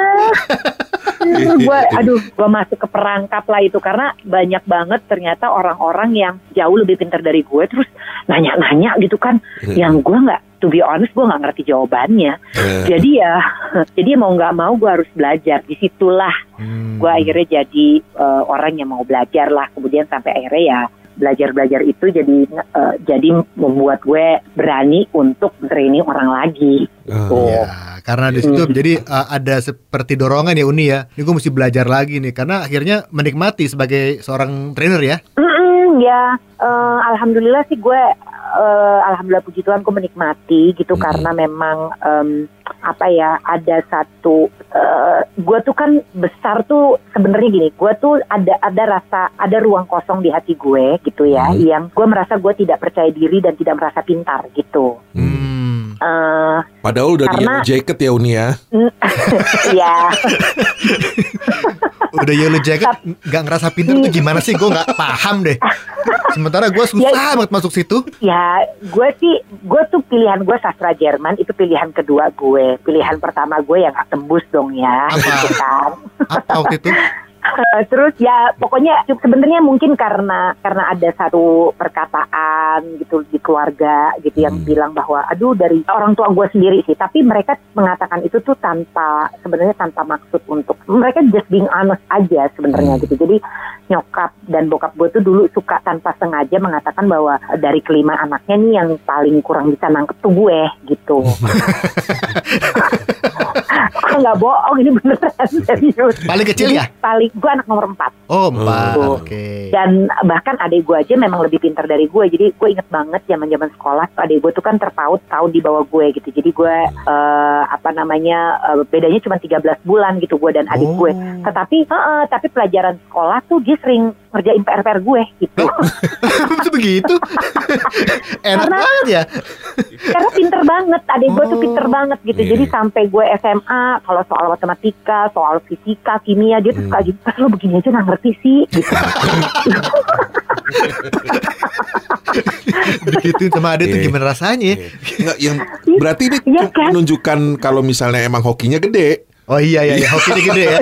Gue, aduh, gue masuk ke perangkap lah itu karena banyak banget ternyata orang-orang yang jauh lebih pintar dari gue, terus nanya-nanya gitu kan, yang gue nggak, to be honest, gue nggak ngerti jawabannya. Jadi ya, jadi mau nggak mau gue harus belajar. Di situlah Hmm. gue akhirnya jadi eh, orang yang mau belajar lah kemudian sampai akhirnya ya belajar belajar itu jadi eh, jadi membuat gue berani untuk training orang lagi Oh. gitu. Ya, karena di situ jadi uh, ada seperti dorongan ya Uni ya. Ini gue mesti belajar lagi nih karena akhirnya menikmati sebagai seorang trainer ya. Mm-mm, ya eh, alhamdulillah sih gue eh, alhamdulillah puji Tuhan gue menikmati gitu Mm. karena memang em, apa ya ada satu eh, gue tuh kan besar tuh sebenarnya gini gue tuh ada ada rasa ada ruang kosong di hati gue gitu ya Mm. yang gue merasa gue tidak percaya diri dan tidak merasa pintar gitu Hmm. Eh Padahal udah di Karena- yellow jacket ya Uni ya. ya Udah yellow jacket nggak ngerasa pintar tuh gimana sih? Gue nggak paham deh. Sementara gue susah banget masuk situ. ya gue sih gue tuh pilihan gue sastra Jerman itu pilihan kedua gue pilihan pertama gue yang gak tembus dong ya Apa? gitu kan Apa waktu itu? Terus ya pokoknya sebenarnya mungkin karena karena ada satu perkataan gitu di keluarga gitu yang Hmm. bilang bahwa aduh dari orang tua gue sendiri sih tapi mereka mengatakan itu tuh tanpa sebenarnya tanpa maksud untuk mereka just being honest aja sebenarnya Hmm. gitu jadi nyokap dan bokap gue tuh dulu suka tanpa sengaja mengatakan bahwa dari kelima anaknya nih yang paling kurang bisa nangkep tuh gue gitu nggak bohong ini beneran serius Paling kecil ya? paling gue anak nomor empat Oh, empat. Oh. Oke. dan bahkan adik gue aja memang lebih pintar dari gue jadi gue inget banget zaman zaman sekolah adik gue tuh kan terpaut tahun di bawah gue gitu jadi gue eh, apa namanya eh, bedanya cuma 13 bulan gitu gue dan adik Oh. gue tetapi heeh, tapi pelajaran sekolah tuh dia sering ngerjain PR PR gue gitu Itu begitu. Enak Karena- banget ya. karena pinter banget adik gue tuh Oh. pinter banget gitu Iya. jadi sampai gue SMA kalau soal matematika soal fisika kimia dia tuh Hmm. suka gitu "Ah, lo begini aja nggak ngerti sih gitu Digituin sama Ade tuh Iya. gimana rasanya ya? Nggak, yang berarti ini Iya kan? menunjukkan kalau misalnya emang hokinya gede. Oh iya iya iya, hoki ini gede ya.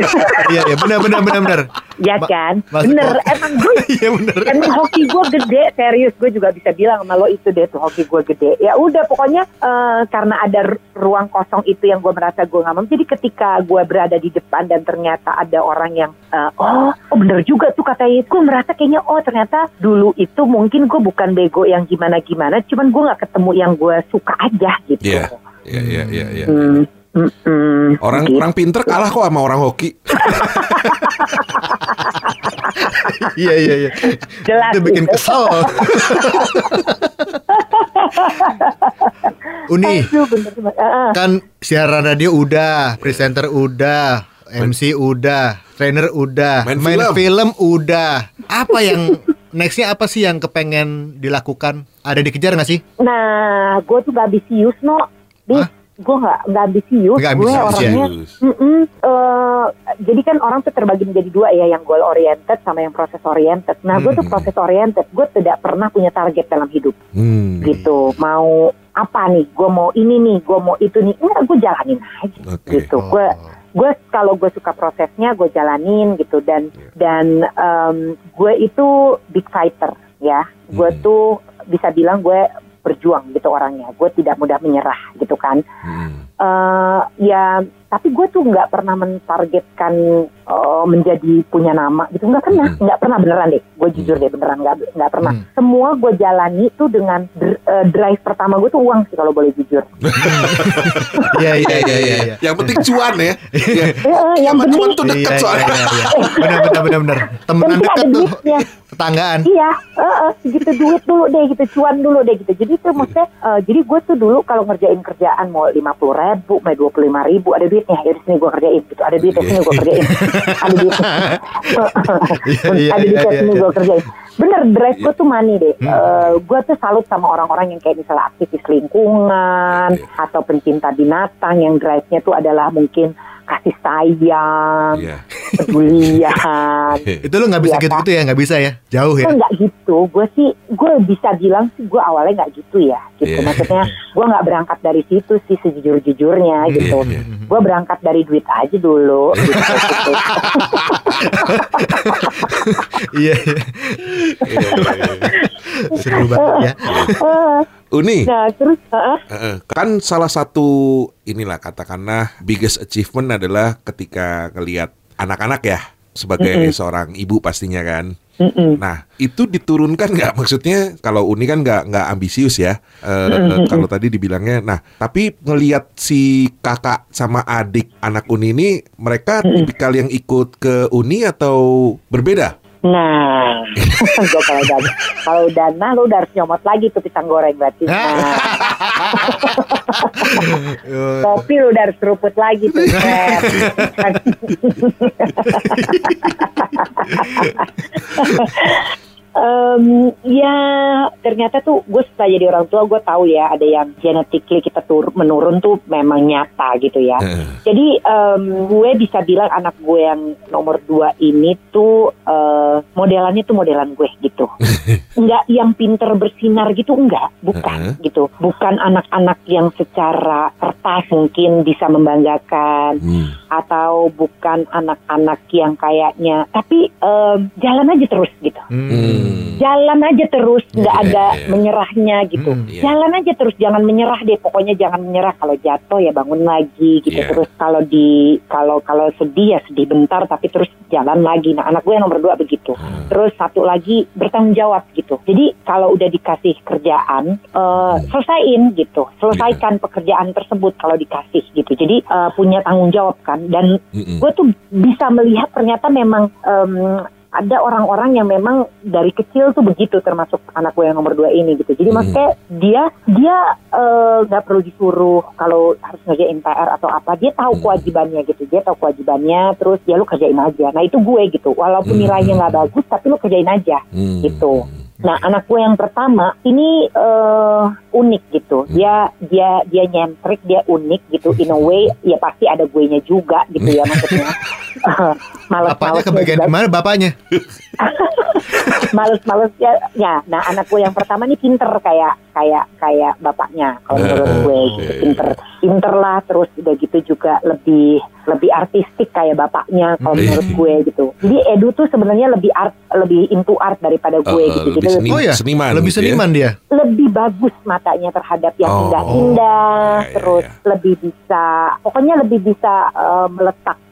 Iya iya, benar benar benar benar. ya Ma- kan maksud- bener emang gue Iya benar. Emang hoki gue gede, serius gue juga bisa bilang sama lo itu deh tuh hoki gue gede. Ya udah pokoknya eh, karena ada ruang kosong itu yang gue merasa gue nggak mau. Jadi ketika gue berada di depan dan ternyata ada orang yang eh, oh, oh bener juga tuh katanya. Gue merasa kayaknya oh ternyata dulu itu mungkin gue bukan bego yang gimana gimana, cuman gue nggak ketemu yang gue suka aja gitu. Iya. Iya iya iya Orang gitu. orang pinter kalah kok sama orang hoki. Iya iya iya. Jelas Itu bikin gitu. kesel. Uni, Aduh, bener bener. Kan siaran radio udah, presenter udah, MC udah, trainer udah, Main main, film. film. udah. Apa yang nextnya apa sih yang kepengen dilakukan? Ada dikejar nggak sih? Nah, gue tuh gak ambisius, no. Bis, Hah? Gue ambisius. Nggak gue ambisius, ya? orangnya, Mm-mm, eh, jadi kan orang tuh terbagi menjadi dua ya, yang goal oriented sama yang proses oriented. Nah, gue tuh Hmm. proses oriented. Gue tidak pernah punya target dalam hidup, Hmm. gitu. Mau apa nih? Gue mau ini nih, gue mau itu nih. Enggak, gue jalanin aja, Oke. gitu. Gue gue kalau gue suka prosesnya gue jalanin gitu dan Iya. dan em, gue itu big fighter ya gue Hmm. tuh bisa bilang gue berjuang gitu orangnya gue tidak mudah menyerah gitu kan Hmm. Eh, ya tapi gue tuh nggak pernah mentargetkan eh, menjadi punya nama gitu nggak pernah Hmm. nggak pernah beneran deh gue jujur deh beneran nggak nggak pernah Hmm. semua gue jalani tuh dengan dr- eh, drive pertama gue tuh uang sih kalau boleh jujur Iya iya iya iya. iya. Yang penting cuan ya. Iya. Eh, eh, yang Sama cuan penting tuh dekat Iya, soalnya. iya, iya, iya. Benar benar benar benar. Temenan penting dekat ada tuh. duitnya Tetanggaan. Iya, heeh, segitu duit dulu deh gitu, cuan dulu deh gitu. Jadi tuh maksudnya, eh, jadi gue tuh dulu kalau ngerjain kerjaan mau lima puluh ribu, mau dua puluh lima ribu, ada duitnya, ya sini gue kerjain gitu, ada duitnya sini gue kerjain, ada duitnya, Iya, iya, ada duitnya iya, sini iya. gue kerjain. Bener, drive gue tuh money deh. Hmm. gue tuh salut sama orang-orang yang kayak misalnya aktivis lingkungan atau pencinta binatang yang drive-nya tuh adalah mungkin kasih sayang, Iya. pedulian. Itu lu nggak bisa Iya, gitu-gitu ya, nggak bisa ya. Jauh ya. Nggak gitu, gue sih gue bisa bilang sih gue awalnya nggak gitu ya, gitu. Iya. Maksudnya gue nggak berangkat dari situ sih sejujur-jujurnya gitu. Iya, iya. Gue berangkat dari duit aja dulu. gitu, gitu. Iya. iya. Iya, iya, iya. Seru banget ya. Uni, nah terus, eh, eh, kan salah satu inilah katakanlah biggest achievement adalah ketika ngelihat anak-anak ya sebagai seorang ibu pastinya kan. mm-mm. Nah, itu diturunkan nggak? Maksudnya kalau Uni kan nggak nggak ambisius ya. Eh, eh, kalau tadi dibilangnya, nah tapi ngelihat si kakak sama adik anak Uni ini, mereka tipikal yang ikut ke Uni atau berbeda? Nah, gue kalau dana, kalau dana lu udah harus nyomot lagi tuh pisang goreng berarti. Nah, kopi lu udah harus seruput lagi tuh. Em, ya ternyata tuh gue setelah jadi orang tua gue tahu ya ada yang genetically kita tur menurun tuh memang nyata gitu ya. Eh, Jadi em, gue bisa bilang anak gue yang nomor dua ini tuh eh, modelannya tuh modelan gue gitu. Enggak yang pinter bersinar gitu enggak, bukan gitu. Bukan anak-anak yang secara kertas mungkin bisa membanggakan hmm. atau bukan anak-anak yang kayaknya tapi em, jalan aja terus gitu. Hmm. Hmm. jalan aja terus nggak Iya, ada iya. menyerahnya gitu Hmm, iya. jalan aja terus jangan menyerah deh pokoknya jangan menyerah kalau jatuh ya bangun lagi gitu Iya. terus kalau di kalau kalau sedih ya sedih bentar tapi terus jalan lagi nah anak gue yang nomor dua begitu Hmm. terus satu lagi bertanggung jawab gitu jadi kalau udah dikasih kerjaan eh, selesaiin gitu selesaikan pekerjaan tersebut kalau dikasih gitu jadi eh, punya tanggung jawab kan dan Mm-mm. gue tuh bisa melihat ternyata memang em, ada orang-orang yang memang dari kecil tuh begitu termasuk anak gue yang nomor dua ini gitu jadi Hmm. maksudnya dia dia eh, nggak perlu disuruh kalau harus ngerjain PR atau apa dia tahu Hmm. kewajibannya gitu dia tahu kewajibannya terus ya lu kerjain aja nah itu gue gitu walaupun Hmm. nilainya nggak bagus tapi lu kerjain aja Hmm. gitu. Nah, anak gue yang pertama ini eh, unik gitu. Dia dia dia nyentrik, dia unik gitu. In a way, ya pasti ada gue nya juga gitu ya maksudnya. Males Bapaknya kebagian di mana bapaknya? males-males ya, ya. Nah, anak gue yang pertama nih pinter kayak kayak kayak bapaknya. Kalau menurut gue gitu, pinter, pinter lah. Terus udah gitu juga lebih lebih artistik kayak bapaknya kalau Hmm. menurut gue gitu. Jadi Edu tuh sebenarnya lebih art, lebih into art daripada gue Oh, gitu. lebih seni- Oh ya, seniman lebih gitu ya? seniman dia. lebih bagus matanya terhadap yang Oh, indah-indah, oh, ya, ya, terus ya. lebih bisa, pokoknya lebih bisa eh,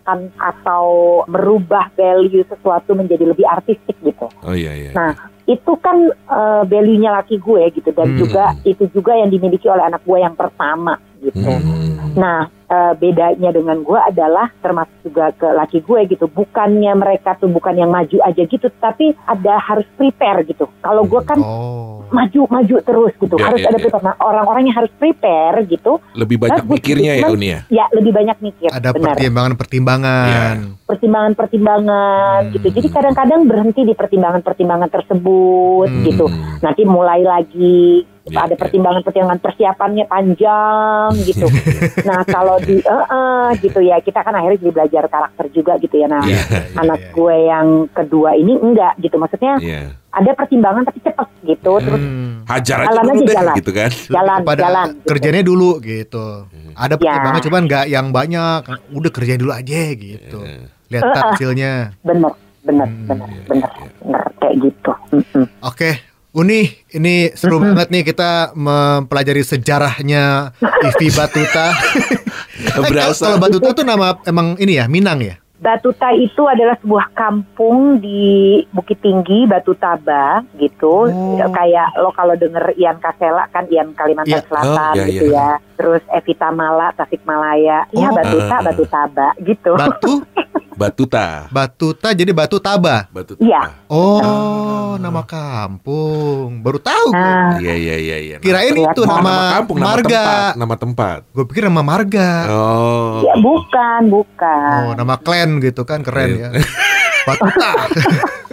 meletakkan atau merubah value sesuatu menjadi lebih artistik gitu. Oh iya iya. Nah, itu kan eh, value-nya laki gue gitu dan Hmm. juga itu juga yang dimiliki oleh anak gue yang pertama gitu. Hmm. Nah, eh, bedanya dengan gue adalah termasuk juga ke laki gue gitu. Bukannya mereka tuh bukan yang maju aja gitu, tapi ada harus prepare gitu. Kalau gue kan Oh. maju maju terus gitu Ya, harus ya, ada ya. prepare nah, orang-orang yang harus prepare gitu Lebih banyak bagus mikirnya ya Cuman, Uni ya. ya lebih banyak mikir Ada benar pertimbangan-pertimbangan. pertimbangan-pertimbangan Hmm. gitu jadi kadang-kadang berhenti di pertimbangan-pertimbangan tersebut Hmm. gitu nanti mulai lagi Ya, ada ya. pertimbangan-pertimbangan persiapannya panjang gitu nah kalau di eh, eh, gitu ya kita kan akhirnya jadi belajar karakter juga gitu ya nah Iya, anak iya. gue yang kedua ini enggak gitu maksudnya Iya. ada pertimbangan tapi cepet gitu terus Hmm. Hajar aja Jalan dulu aja, deh jalan. gitu kan. jalan Pada jalan gitu. kerjanya dulu gitu. Ada pertimbangan Ya. cuman nggak yang banyak. Udah kerjain dulu aja gitu. Iya. Lihat eh. hasilnya. bener bener Hmm, bener iya, bener iya. bener kayak gitu Mm-mm. Oke, Uni, ini seru banget nih kita mempelajari sejarahnya Ivi Batuta. Eh, Berasa. Kalau Batuta tuh nama emang ini ya, Minang ya? Batuta itu adalah sebuah kampung di Bukit Tinggi, Batu Taba gitu. Oh. Kayak lo kalau denger Ian Kasela kan Ian Iya. Kalimantan Selatan Oh, iya, gitu iya. ya. Terus Evita Mala, Tasikmalaya. Ya Oh. Batuta, Ah. Batu Taba gitu. Batu, Batuta. Batuta jadi Batu Taba. Batuta. Iya. Oh, nama kampung. Baru tahu gue. Nah, Iya iya iya iya. Kirain Nama- itu Oh, nama, kampung, nama marga. tempat, nama tempat. Gue pikir nama marga. Oh. ya bukan, bukan. Oh, nama klan gitu kan keren ya. Iya. Batuta.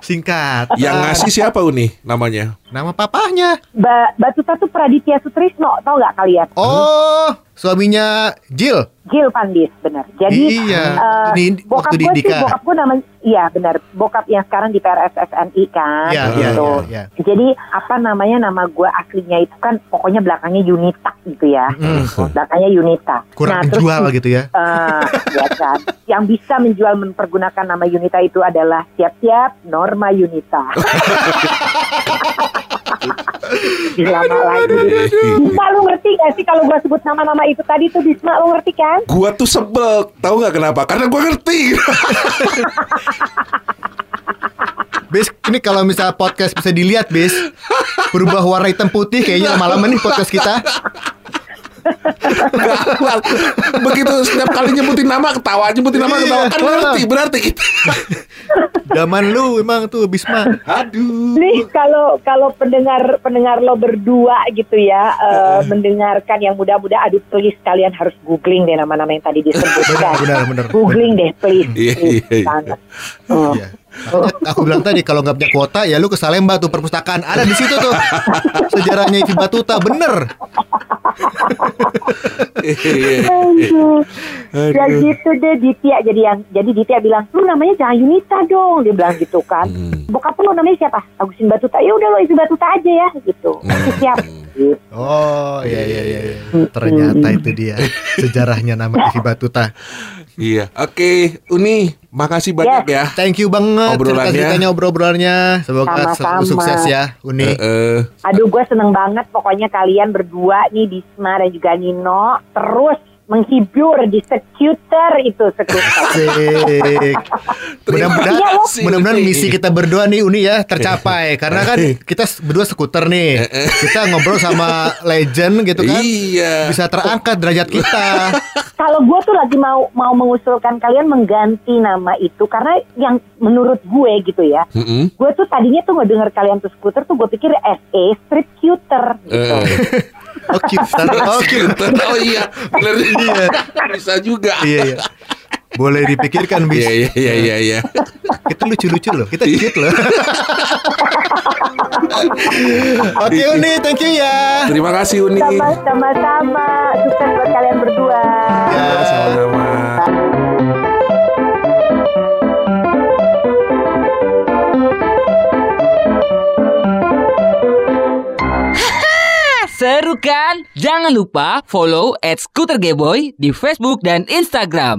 Singkat. Yang ngasih siapa Uni namanya? Nama papahnya. Ba- Batuta tuh Praditya Sutrisno, tau nggak kalian? Oh, suaminya Jill. Gil Pandis, benar. Jadi Iya, eh, ini bokap gue sih, bokap gue namanya, iya benar, bokap yang sekarang di PRSSNI kan, Iya, iya, gitu. iya, Jadi apa namanya nama gue aslinya itu kan pokoknya belakangnya Yunita gitu ya, Mm. belakangnya Yunita. Kurang terus, kejual gitu ya. eh, ya kan, yang bisa menjual mempergunakan nama Yunita itu adalah siap-siap Norma Yunita. Lama lagi. Bisa lu ngerti gak sih kalau gue sebut nama-nama itu tadi tuh Bisma lu ngerti kan? Gua tuh sebel, tahu nggak kenapa? Karena gua ngerti. Bis, ini kalau misalnya podcast bisa dilihat, Bis. Berubah warna hitam putih kayaknya lama-lama nih podcast kita. Begitu setiap kali nyebutin nama ketawa, nyebutin nama ketawa kan Iya. ngerti berarti kita. Zaman lu emang tuh Bisma. Aduh. Nih kalau kalau pendengar pendengar lo berdua gitu ya eh, mendengarkan yang muda-muda aduh please kalian harus googling deh nama-nama yang tadi disebutkan. Benar, benar. Googling deh please. Iya, iya, iya. Oh. Aku bilang tadi kalau nggak punya kuota ya lu ke Salemba tuh perpustakaan ada di situ tuh sejarahnya Ivi Batuta bener. Ya gitu deh Ditya jadi yang jadi Ditya bilang lu namanya jangan Yunita dong dia bilang gitu kan. Hmm. bokap lu namanya siapa Agusin Batuta ya udah lo isi Batuta aja ya gitu Oke, siap. Oh iya iya iya. iya. Ternyata itu dia sejarahnya nama Ivy Batuta. Iya. Oke, Uni, makasih banyak ya. Thank you banget Obrolannya. cerita-ceritanya obrol-obrolannya. Semoga Sama-sama. selalu sukses ya Uni. Eh, eh. Aduh gue seneng banget pokoknya kalian berdua nih Bisma dan juga Nino terus menghibur di skuter itu. Terima Mudah-mudahan mudah-mudahan misi kita berdua nih Uni ya tercapai karena kan kita berdua skuter nih. Kita ngobrol sama legend gitu kan. Iya. Bisa terangkat derajat kita. Kalau gue tuh lagi mau mau mengusulkan kalian mengganti nama itu karena yang menurut gue gitu ya. Gue tuh tadinya tuh ngedenger kalian tuh skuter tuh gue pikir SE street cuter gitu. Eh. Oh cuter. Oh cuter. Oh iya, bener Iya. Bisa juga. Iya iya. Boleh dipikirkan bis. Iya iya iya iya iya. Kita lucu-lucu loh. Kita cute loh. Oke Uni, thank you ya. Terima kasih Uni. Sama sama-sama sukses buat kalian berdua. Ya, Sama-sama. Seru kan? Jangan lupa follow at Scooter Gayboy di Facebook dan Instagram.